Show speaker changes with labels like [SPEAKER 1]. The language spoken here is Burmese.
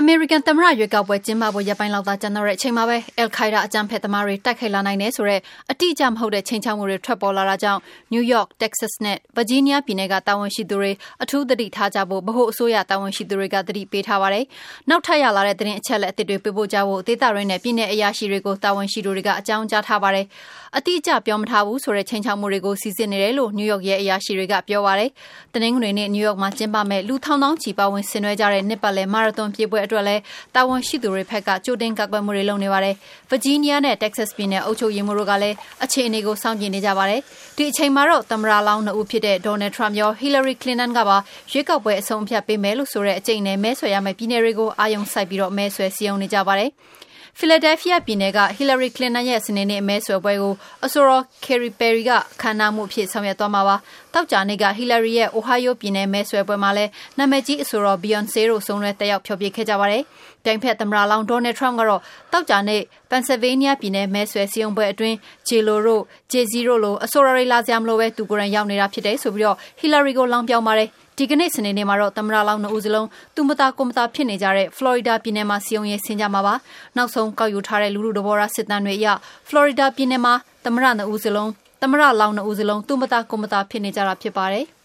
[SPEAKER 1] အမေရိကန်သမ္မတရွေးကောက်ပွဲကျင်းပဖို့ရက်ပိုင်းလောက်သာကျန်တော့တဲ့အချိန်မှာပဲအယ်လ်ခိုင်းဒါးအကြမ်းဖက်သမားတွေတိုက်ခိုက်လာနိုင်တယ်ဆိုတဲ့အတိအကျမဟုတ်တဲ့ခြိမ်းခြောက်မှုတွေထွက်ပေါ်လာတာကြောင့်နယူးယောက်၊တက္ကဆတ်နဲ့ဗာဂျီးနီးယားပြည်နယ်ကတာဝန်ရှိသူတွေအထူးသတိထားကြဖို့ဗဟိုအစိုးရတာဝန်ရှိသူတွေကသတိပေးထားပါတယ်။နောက်ထပ်ရလာတဲ့သတင်းအချက်အလက်အသစ်တွေပေးပို့ကြဖို့ဒေသတွင်းနဲ့ပြည်နယ်အရာရှိတွေကိုတာဝန်ရှိသူတွေကအကြောင်းကြားထားပါတယ်။အတိအကျပြောမထားဘူးဆိုတဲ့ခြိမ်းခြောက်မှုတွေကိုစိစစ်နေတယ်လို့နယူးယောက်ရဲအရာရှိတွေကပြောပါတယ်။တနင်္ဂနွေနေ့နယူးယောက်မှာကျင်းပမယ့်လူထောင်သောင်းချီပါဝင်ဆင်နွှဲကြတဲ့နှစ်ပတ်လည်မာရသွန်ပြေးပွဲအတွက်လည်းတာဝန်ရှိသူတွေဘက်ကကြိုတင်ကာကွယ်မှုတွေလုပ်နေပါတယ်။ဗာဂျီးနီးယားနဲ့တက္ကဆတ်ပြည်နယ်အုပ်ချုပ်ရေးမှူးတို့ကလည်းအခြေအနေကိုစောင့်ကြည့်နေကြပါတယ်။ဒီအချိန်မှာတော့သမ္မတလောင်းနှစ်ဦးဖြစ်တဲ့ဒေါ်နယ်ထရမ့်ရောဟီလာရီကလင်တန်ကပါရွေးကောက်ပွဲအဆုံးအဖြတ်ပေးမယ်လို့ဆိုတဲ့အကြိတ်နဲ့မဲဆွယ်ရမယ့်ပြည်နယ်တွေကိုအာရုံစိုက်ပြီးမဲဆွယ်စည်းရုံးနေကြပါတယ်။ ဖီလာဒဲလ်ဖီးယားပြည်နယ်ကဟီလာရီကလင်တန်ရဲ့စနေနေ့မဲဆွယ်ပွဲကိုအဆိုတော်ကယ်ရီပယ်ရီကအခမ်းအနားမှုအဖြစ်ဆောင်ရွက်သွားမှာပါ။သောကြာနေ့ကဟီလာရီရဲ့အိုဟိုင်းယိုပြည်နယ်မဲဆွယ်ပွဲမှာလည်းနာမည်ကြီးအဆိုတော်ဘီယွန်ဆေတို့စုံတွဲတက်ရောက်ဖျော်ဖြေခဲ့ကြပါတယ်။ပြိုင်ဖက်သမ္မတလောင်းဒေါ်နယ်ထရမ့်ကတော့သောကြာနေ့ပန်ဆယ်ဗေးနီးယားပြည်နယ်မဲဆွယ်စည်းရုံးပွဲအတွင်းဂျေလိုတို့ဂျေဇီတို့လိုအဆိုတော်တွေလာစရာမလိုပဲသူကိုယ်တိုင်ရောက်နေတာဖြစ်တယ်ဆိုပြီးဟီလာရီကိုလောင်းပြောင်းပါတယ်။ဒီကနေ့စနေနေ့မှာတော့သမ္မတလောင်းနှစ်ဦးစလုံးသူမသားကိုမသားဖြစ်နေကြတဲ့ဖလော်ရီဒါပြည်နယ်မှာစည်းရုံးရေးဆင်းကြမှာပါ။နောက်ဆုံးကောက်ယူထားတဲ့လူထုသဘောထားစစ်တမ်းတွေအရဖလော်ရီဒါပြည်နယ်မှာသမ္မတနှစ်ဦးစလုံးသမ္မတလောင်းနှစ်ဦးစလုံးသူမသားကိုမသားဖြစ်နေကြတာဖြစ်ပါတယ်။